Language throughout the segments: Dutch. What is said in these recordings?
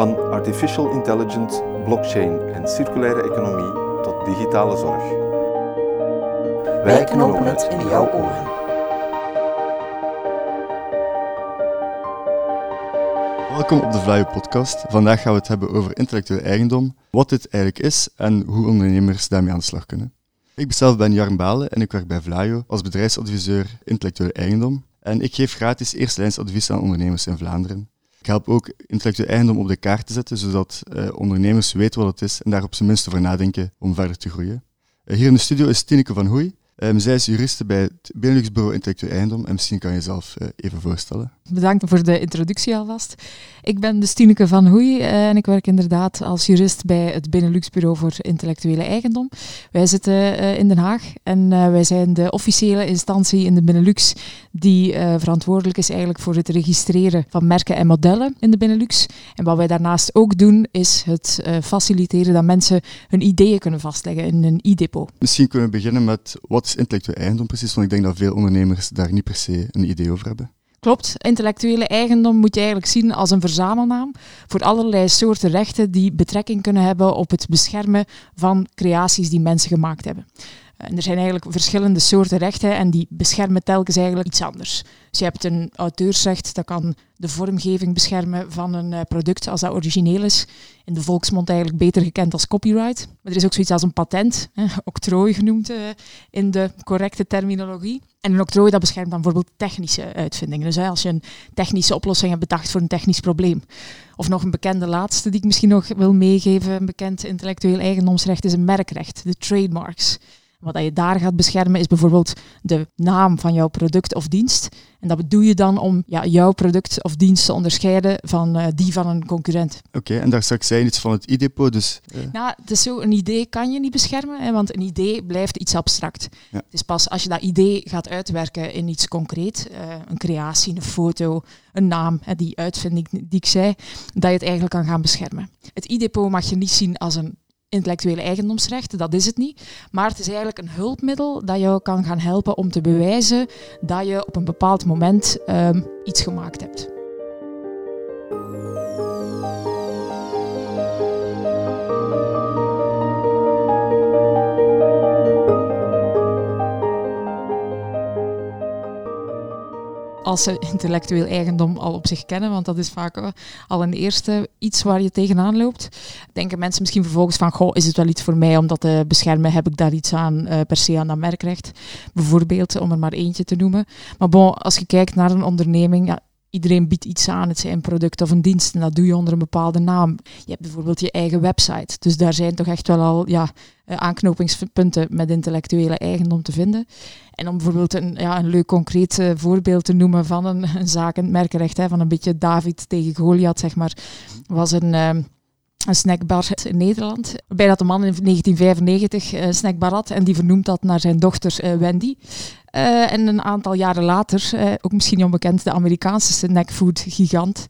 Van artificial intelligence, blockchain en circulaire economie tot digitale zorg. Wij knopen het in jouw oren. Welkom op de Vlaio podcast. Vandaag gaan we het hebben over intellectueel eigendom, wat dit eigenlijk is en hoe ondernemers daarmee aan de slag kunnen. Ik zelf ben Jarn Balen en ik werk bij Vlaio als bedrijfsadviseur intellectueel eigendom. En ik geef gratis eerstelijnsadvies aan ondernemers in Vlaanderen. Ik help ook intellectueel eigendom op de kaart te zetten, zodat eh, ondernemers weten wat het is en daar op zijn minst over nadenken om verder te groeien. Eh, hier in de studio is Tineke van Hoei. Um, zij is juriste bij het Benelux Bureau Intellectueel Eigendom en misschien kan je jezelf uh, even voorstellen. Bedankt voor de introductie alvast. Ik ben dus Tineke van Hoei uh, en ik werk inderdaad als jurist bij het Benelux Bureau voor Intellectuele Eigendom. Wij zitten uh, in Den Haag en wij zijn de officiële instantie in de Benelux die verantwoordelijk is eigenlijk voor het registreren van merken en modellen in de Benelux. En wat wij daarnaast ook doen is het faciliteren dat mensen hun ideeën kunnen vastleggen in een e-depot. Misschien kunnen we beginnen met wat is intellectueel eigendom precies? Want ik denk dat veel ondernemers daar niet per se een idee over hebben. Klopt, intellectuele eigendom moet je eigenlijk zien als een verzamelnaam voor allerlei soorten rechten die betrekking kunnen hebben op het beschermen van creaties die mensen gemaakt hebben. En er zijn eigenlijk verschillende soorten rechten en die beschermen telkens eigenlijk iets anders. Dus je hebt een auteursrecht, dat kan de vormgeving beschermen van een eh, product als dat origineel is. In de volksmond eigenlijk beter gekend als copyright. Maar er is ook zoiets als een patent, octrooi genoemd uh, in de correcte terminologie. En een octrooi dat beschermt dan bijvoorbeeld technische uitvindingen. Dus als je een technische oplossing hebt bedacht voor een technisch probleem. Of nog een bekende laatste die ik misschien nog wil meegeven, een bekend intellectueel eigendomsrecht is een merkrecht, de trademarks. Wat je daar gaat beschermen is bijvoorbeeld de naam van jouw product of dienst. En dat bedoel je dan om ja, jouw product of dienst te onderscheiden van uh, die van een concurrent. Oké, en daar straks zei iets van het e-depot, dus... Uh... Nou, het is zo, een idee kan je niet beschermen, hè, want een idee blijft iets abstract. Ja. Het is pas als je dat idee gaat uitwerken in iets concreet, uh, een creatie, een foto, een naam, hè, die uitvinding die ik zei, dat je het eigenlijk kan gaan beschermen. Het e-depot mag je niet zien als een intellectuele eigendomsrechten, dat is het niet. Maar het is eigenlijk een hulpmiddel dat jou kan gaan helpen om te bewijzen dat je op een bepaald moment um, iets gemaakt hebt. Als ze intellectueel eigendom al op zich kennen, want dat is vaak al een eerste iets waar je tegenaan loopt. Denken mensen misschien vervolgens van, goh, is het wel iets voor mij om dat te beschermen? Heb ik daar iets aan, uh, per se aan dat merkrecht? Bijvoorbeeld, om er maar eentje te noemen. Maar bon, als je kijkt naar een onderneming, ja, Iedereen biedt iets aan, het zijn een product of een dienst, en dat doe je onder een bepaalde naam. Je hebt bijvoorbeeld je eigen website, dus daar zijn toch echt wel al ja, eh, aanknopingspunten met intellectuele eigendom te vinden. En om bijvoorbeeld een, ja, een leuk concreet eh, voorbeeld te noemen van een, een zaak in het merkenrecht, hè, van een beetje David tegen Goliath, zeg maar, was een... Uh, een snackbar in Nederland. Waarbij dat de man in 1995 een snackbar had en die vernoemt dat naar zijn dochter Wendy. Uh, en een aantal jaren later, ook misschien onbekend, de Amerikaanse snackfood gigant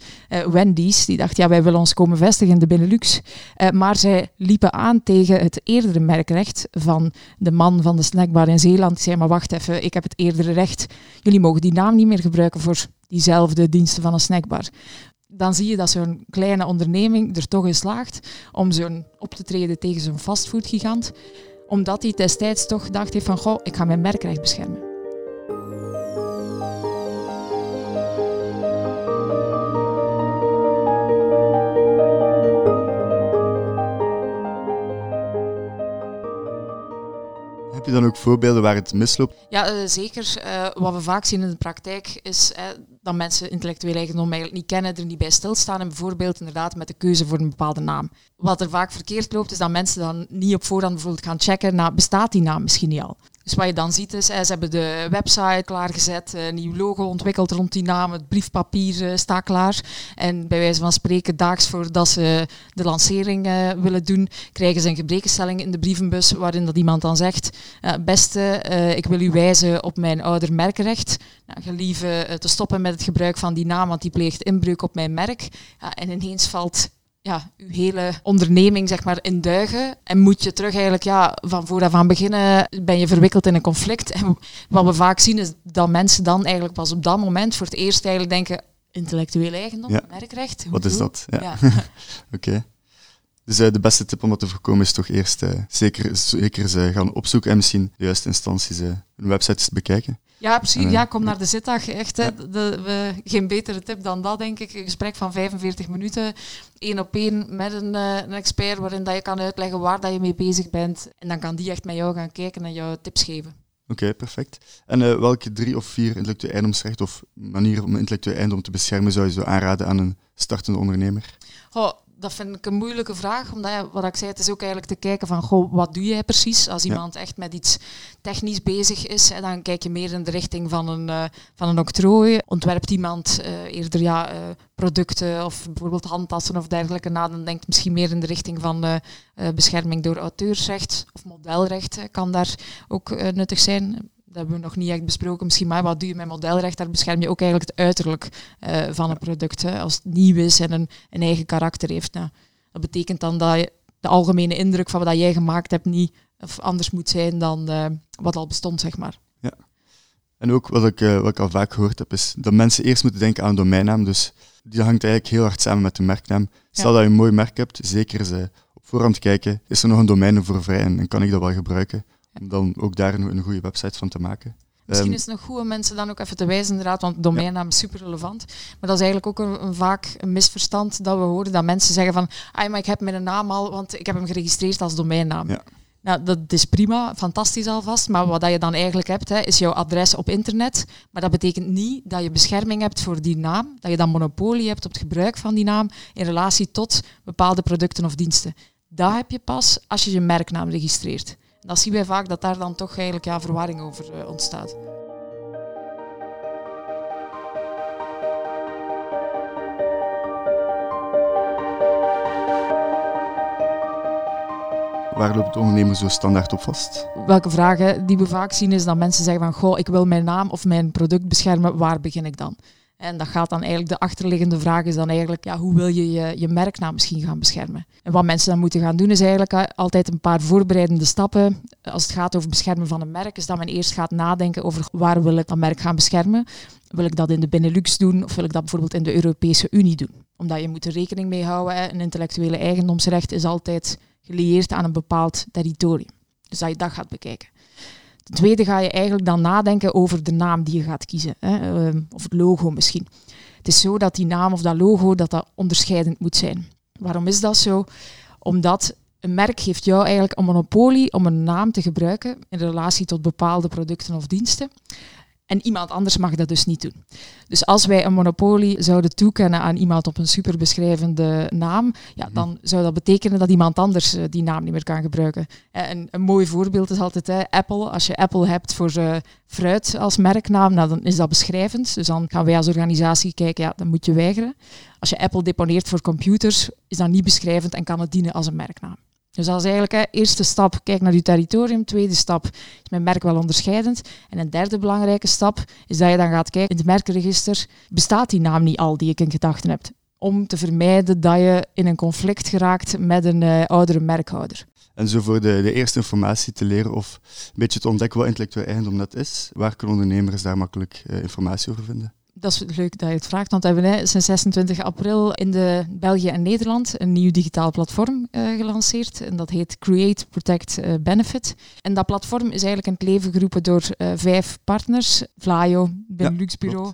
Wendy's, die dacht, ja, wij willen ons komen vestigen in de Benelux. maar zij liepen aan tegen het eerdere merkrecht van de man van de snackbar in Zeeland. Die zei, maar wacht even, ik heb het eerdere recht. Jullie mogen die naam niet meer gebruiken voor diezelfde diensten van een snackbar. Dan zie je dat zo'n kleine onderneming er toch in slaagt om zo'n op te treden tegen zo'n fastfoodgigant omdat hij destijds toch dacht heeft van, goh, ik ga mijn merkrecht beschermen. Heb je dan ook voorbeelden waar het misloopt? Ja, uh, zeker. Uh, wat we vaak zien in de praktijk is dat mensen intellectueel eigendom eigenlijk niet kennen, er niet bij stilstaan en bijvoorbeeld inderdaad met de keuze voor een bepaalde naam. Wat er vaak verkeerd loopt, is dat mensen dan niet op voorhand bijvoorbeeld gaan checken, nou, bestaat die naam misschien niet al? Dus wat je dan ziet is, ze hebben de website klaargezet, een nieuw logo ontwikkeld rond die naam, het briefpapier uh, staat klaar. En bij wijze van spreken, daags voordat ze de lancering willen doen, krijgen ze een gebrekenstelling in de brievenbus waarin dat iemand dan zegt, beste, ik wil u wijzen op mijn ouder merkrecht. Nou, gelieve te stoppen met het gebruik van die naam, want die pleegt inbreuk op mijn merk. En ineens valt ja, uw hele onderneming zeg maar in duigen en moet je terug eigenlijk ja, van vooraf aan beginnen ben je verwikkeld in een conflict en wat we vaak zien is dat mensen dan eigenlijk pas op dat moment voor het eerst eigenlijk denken intellectueel eigendom, ja. merkrecht. Wat is dat? Ja. ja. Oké. Dus uh, de beste tip om dat te voorkomen is toch eerst uh, zeker, zeker ze gaan opzoeken en misschien de juiste instanties uh, hun websites bekijken. Ja, precies. Ja, kom naar de zitdag. Echt, hè. De, we, geen betere tip dan dat, denk ik. Een gesprek van 45 minuten, één op één met een, een, expert, waarin dat je kan uitleggen waar dat je mee bezig bent. En dan kan die echt met jou gaan kijken en jou tips geven. Oké, perfect. En welke drie of vier intellectueel eigendomsrecht of manieren om intellectueel eigendom te beschermen zou je zo aanraden aan een startende ondernemer? Oh, dat vind ik een moeilijke vraag, omdat wat ik zei, het is ook eigenlijk te kijken van, goh, wat doe jij precies? Als iemand echt met iets technisch bezig is, hè, dan kijk je meer in de richting van een, uh, van een octrooi. Ontwerpt iemand uh, eerder ja, uh, producten of bijvoorbeeld handtassen of dergelijke na, dan denkt misschien meer in de richting van bescherming door auteursrecht of modelrecht kan daar ook nuttig zijn dat hebben we nog niet echt besproken. Misschien maar wat doe je met modelrecht? Daar bescherm je ook eigenlijk het uiterlijk uh, van een product. Hè. Als het nieuw is en een, een eigen karakter heeft. Nou, dat betekent dan dat je de algemene indruk van wat jij gemaakt hebt niet of anders moet zijn dan uh, wat al bestond, zeg maar. Ja. En ook wat ik, uh, wat ik al vaak gehoord heb, is dat mensen eerst moeten denken aan een domeinnaam. Dus die hangt eigenlijk heel hard samen met de merknaam. Stel ja. dat je een mooi merk hebt, zeker ze op voorhand kijken, is er nog een domein voor vrij en, en kan ik dat wel gebruiken? Om dan ook daar een, een goede website van te maken. Misschien ehm, is het nog goed om mensen dan ook even te wijzen, inderdaad, want domeinnaam is super relevant. Maar dat is eigenlijk ook een, een, vaak een misverstand dat we horen, dat mensen zeggen van, ah, maar ik heb mijn naam al, want ik heb hem geregistreerd als domeinnaam. Ja. Nou, dat is prima, fantastisch alvast, maar wat je dan eigenlijk hebt, hè, is jouw adres op internet. Maar dat betekent niet dat je bescherming hebt voor die naam, dat je dan monopolie hebt op het gebruik van die naam in relatie tot bepaalde producten of diensten. Dat heb je pas als je je merknaam registreert. Dat zien wij vaak dat daar dan toch eigenlijk ja, verwarring over uh, ontstaat. Waar loopt de ondernemer zo standaard op vast? Welke vragen die we vaak zien is dat mensen zeggen van goh, ik wil mijn naam of mijn product beschermen, waar begin ik dan? En dat gaat dan eigenlijk, de achterliggende vraag is dan eigenlijk, ja, hoe wil je, je je merknaam misschien gaan beschermen? En wat mensen dan moeten gaan doen is eigenlijk eh, altijd een paar voorbereidende stappen. Als het gaat over beschermen van een merk, is dat men eerst gaat nadenken over waar wil ik dat merk gaan beschermen. Wil ik dat in de Benelux doen of wil ik dat bijvoorbeeld in de Europese Unie doen? Omdat je moet er rekening mee houden, hè. een intellectuele eigendomsrecht is altijd gelieerd aan een bepaald territorium. Dus dat je dat gaat bekijken. Tweede ga je eigenlijk dan nadenken over de naam die je gaat kiezen. Hè, ehm, of het logo misschien. Het is zo dat die naam of dat logo dat dat onderscheidend moet zijn. Waarom is dat zo? Omdat een merk geeft jou eigenlijk een monopolie om een naam te gebruiken in relatie tot bepaalde producten of diensten. En iemand anders mag dat dus niet doen. Dus als wij een monopolie zouden toekennen aan iemand op een superbeschrijvende naam, ja, mhm. dan zou dat betekenen dat iemand anders uh, die naam niet meer kan gebruiken. Uh, en een mooi voorbeeld is altijd hè, Apple. Als je Apple hebt voor uh, fruit als merknaam, nou, dan is dat beschrijvend. Dus dan gaan wij als organisatie kijken, ja, dan moet je weigeren. Als je Apple deponeert voor computers, is dat niet beschrijvend en kan het dienen als een merknaam. Dus dat is eigenlijk eerste stap, kijk naar je territorium. Tweede stap, is mijn merk wel onderscheidend? En een derde belangrijke stap is dat je dan gaat kijken in het merkenregister, bestaat die naam niet al die ik in gedachten heb? Om te vermijden dat je in een conflict geraakt met een uh, oudere merkhouder. En zo voor de, de, eerste informatie te leren of een beetje te ontdekken wat intellectueel eigendom net is, waar kunnen ondernemers daar makkelijk uh, informatie over vinden? Dat is leuk dat je het vraagt, want we hebben sinds 26 april in de België en Nederland een nieuw digitaal platform uh, gelanceerd. En dat heet Create, Protect, uh, Benefit. En dat platform is eigenlijk in het leven geroepen door uh, vijf partners. Vlaio, Benelux Bureau,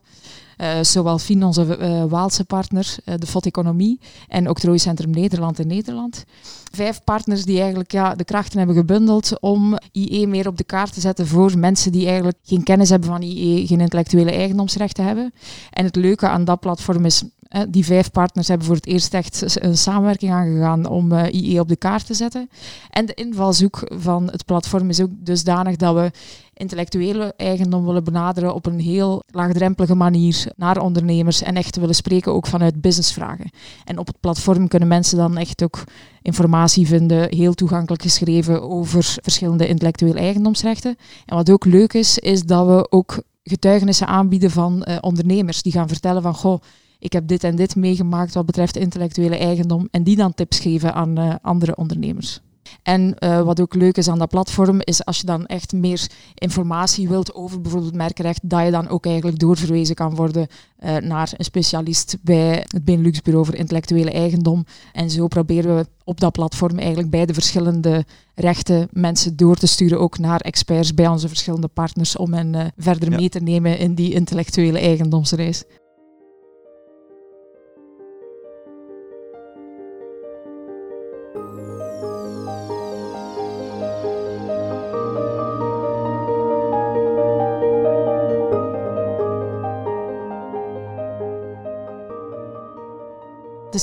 Uh, zowel Fien, onze uh, Waalse partner, uh, de FOT Economie en Octrooi Centrum Nederland in Nederland. Vijf partners die eigenlijk ja, de krachten hebben gebundeld om IE meer op de kaart te zetten voor mensen die eigenlijk geen kennis hebben van IE, geen intellectuele eigendomsrechten hebben. En het leuke aan dat platform is die vijf partners hebben voor het eerst echt een samenwerking aangegaan om uh, IE op de kaart te zetten. En de invalshoek van het platform is ook dusdanig dat we intellectuele eigendom willen benaderen op een heel laagdrempelige manier naar ondernemers en echt willen spreken ook vanuit businessvragen. En op het platform kunnen mensen dan echt ook informatie vinden, heel toegankelijk geschreven over verschillende intellectuele eigendomsrechten. En wat ook leuk is, is dat we ook getuigenissen aanbieden van uh, ondernemers die gaan vertellen van goh, ik heb dit en dit meegemaakt wat betreft intellectuele eigendom en die dan tips geven aan uh, andere ondernemers. En uh, wat ook leuk is aan dat platform, is als je dan echt meer informatie wilt over bijvoorbeeld merkenrecht, dat je dan ook eigenlijk doorverwezen kan worden uh, naar een specialist bij het Benelux Bureau voor Intellectuele Eigendom. En zo proberen we op dat platform eigenlijk bij de verschillende rechten mensen door te sturen, ook naar experts bij onze verschillende partners, om hen uh, verder ja. mee te nemen in die intellectuele eigendomsreis.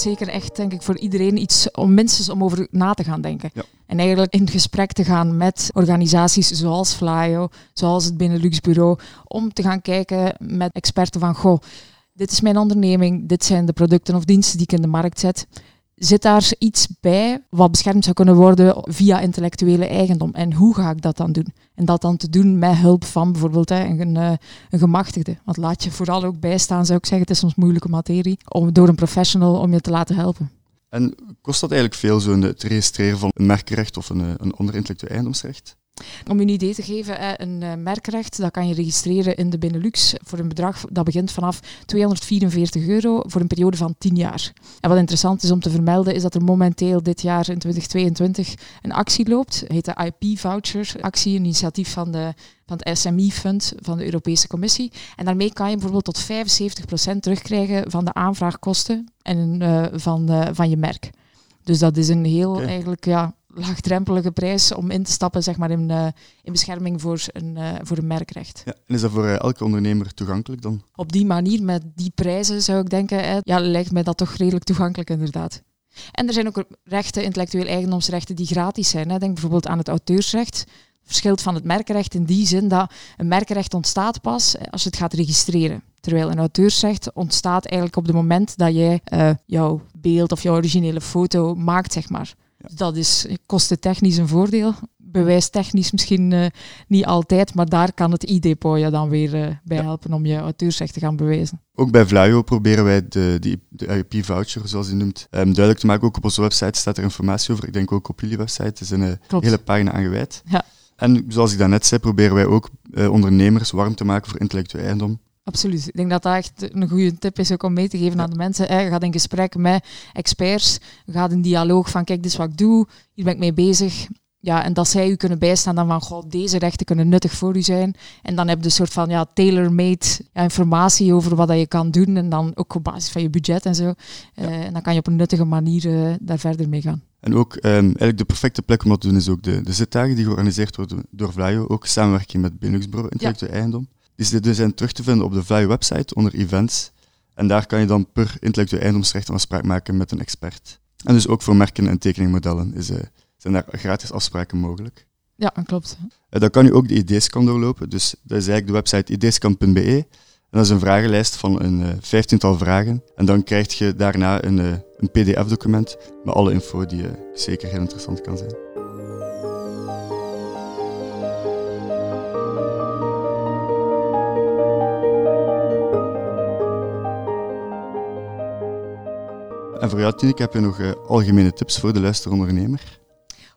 Zeker echt, denk ik, voor iedereen iets om minstens om over na te gaan denken. Ja. En eigenlijk in gesprek te gaan met organisaties zoals Flyo, zoals het Benelux Bureau, om te gaan kijken met experten van, goh, dit is mijn onderneming, dit zijn de producten of diensten die ik in de markt zet. Zit daar iets bij wat beschermd zou kunnen worden via intellectuele eigendom? En hoe ga ik dat dan doen? En dat dan te doen met hulp van bijvoorbeeld een, eh, een gemachtigde. Want laat je vooral ook bijstaan, zou ik zeggen. Het is soms moeilijke materie. Om, door een professional om je te laten helpen. En kost dat eigenlijk veel, zo het registreren van een merkrecht of een, eh, een ander intellectueel eigendomsrecht? Om je een idee te geven, een eh, merkrecht dat kan je registreren in de Benelux voor een bedrag dat begint vanaf 244 euro voor een periode van 10 jaar. En wat interessant is om te vermelden, is dat er momenteel dit jaar in 2022 een actie loopt. Het heet de IP-voucher-actie, een initiatief van, de, van het SMI-fund van de Europese Commissie. En daarmee kan je bijvoorbeeld tot 75% terugkrijgen van de aanvraagkosten en, uh, van, uh, van je merk. Dus dat is een heel okay. eigenlijk ja, laagdrempelige prijs om in te stappen zeg maar, in, uh, in bescherming voor een, uh, voor een merkrecht. Ja, en is dat voor uh, elke ondernemer toegankelijk dan? Op die manier, met die prijzen zou ik denken, ja, lijkt mij dat toch redelijk toegankelijk inderdaad. En er zijn ook rechten, intellectueel eigendomsrechten, die gratis zijn. Hè. Denk bijvoorbeeld aan het auteursrecht. Verschilt van het merkenrecht in die zin dat een merkenrecht ontstaat pas als je het gaat registreren. Terwijl een auteursrecht ontstaat eigenlijk op het moment dat jij jouw beeld of jouw originele foto maakt, zeg maar. Dat is kostentechnisch een voordeel. Bewijstechnisch misschien uh, niet altijd, maar daar kan het e-depot je dan weer uh, bij ja. helpen om je auteursrecht te gaan bewijzen. Ook bij Vlaio proberen wij de, de, de IP-voucher, zoals je noemt, um, duidelijk te maken. Ook op onze website staat er informatie over. Ik denk ook op jullie website. Er is een uh, hele pagina aangeweid. Ja. En zoals ik daarnet zei, proberen wij ook ondernemers warm te maken voor intellectueel eigendom. Absoluut. Ik denk dat dat echt een goede tip is ook om mee te geven ja. aan de mensen. Je gaat in gesprek met experts, je gaat in dialoog van kijk, dit is wat ik doe, hier ben ik mee bezig. Ja, en dat zij u kunnen bijstaan dan van, goh, deze rechten kunnen nuttig voor u zijn. En dan heb je een soort van ja, tailor-made ja, informatie over wat dat je kan doen. En dan ook op basis van je budget en zo. Ja. Uh, en dan kan je op een nuttige manier uh, daar verder mee gaan. En ook um, eigenlijk de perfecte plek om dat te doen is ook de, de zitdagen die georganiseerd worden door Vlaio. Ook samenwerking met Benelux Bureau Intellectueel. Eigendom. Die zijn terug te vinden op de Vlaio website onder events. En daar kan je dan per intellectueel eigendomsrecht een afspraak maken met een expert. En dus ook voor merken en tekeningmodellen is, uh, zijn daar gratis afspraken mogelijk. Ja, klopt. Uh, dan kan je ook de ID-scan doorlopen. Dus dat is eigenlijk de website idscan.be. En dat is een vragenlijst van een uh, vijftiental vragen. En dan krijg je daarna een, een pdf-document met alle info die zeker heel interessant kan zijn. En voor jou, Tineke, heb je nog uh, algemene tips voor de luisterondernemer?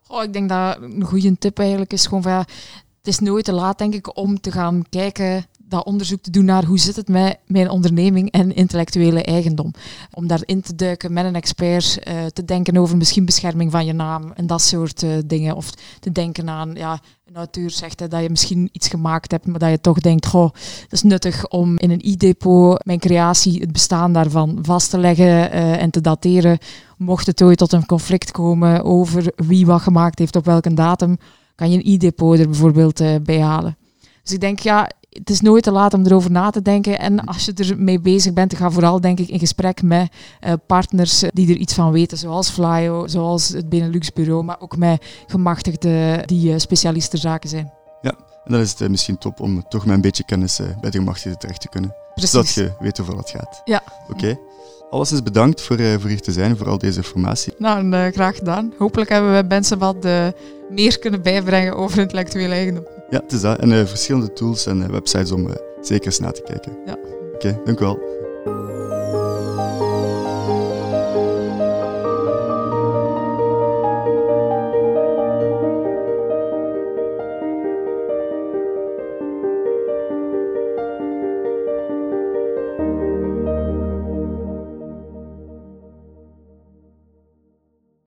Oh, ik denk dat een goede tip eigenlijk is gewoon van ja, het is nooit te laat, denk ik, om te gaan kijken dat onderzoek te doen naar hoe zit het met mijn onderneming en intellectuele eigendom. Om daarin te duiken met een expert, uh, te denken over misschien bescherming van je naam en dat soort uh, dingen. Of te denken aan, ja, een auteur zegt dat je misschien iets gemaakt hebt, maar dat je toch denkt, goh, dat is nuttig om in een e-depot mijn creatie, het bestaan daarvan, vast te leggen uh, en te dateren. Mocht het ooit tot een conflict komen over wie wat gemaakt heeft op welke datum, kan je een e-depot er bijvoorbeeld bij halen. Dus ik denk, ja, het is nooit te laat om erover na te denken. En als je ermee bezig bent, ga vooral denk ik in gesprek met uh, partners die er iets van weten, zoals Flyo, zoals het Benelux Bureau, maar ook met gemachtigden die uh, specialisten zaken zijn. Ja, en dan is het misschien top om toch met een beetje kennis bij de gemachtigden terecht te kunnen. Precies. Zodat je weet over wat het gaat. Ja. Oké. Okay. Alles is bedankt voor, voor hier te zijn, voor al deze informatie. Nou, en, graag gedaan. Hopelijk hebben we mensen wat meer kunnen bijbrengen over intellectuele eigendom. Ja, het is dat. En uh, verschillende tools en uh, websites om uh, zeker eens na te kijken. Ja. Oké, okay, dank u wel.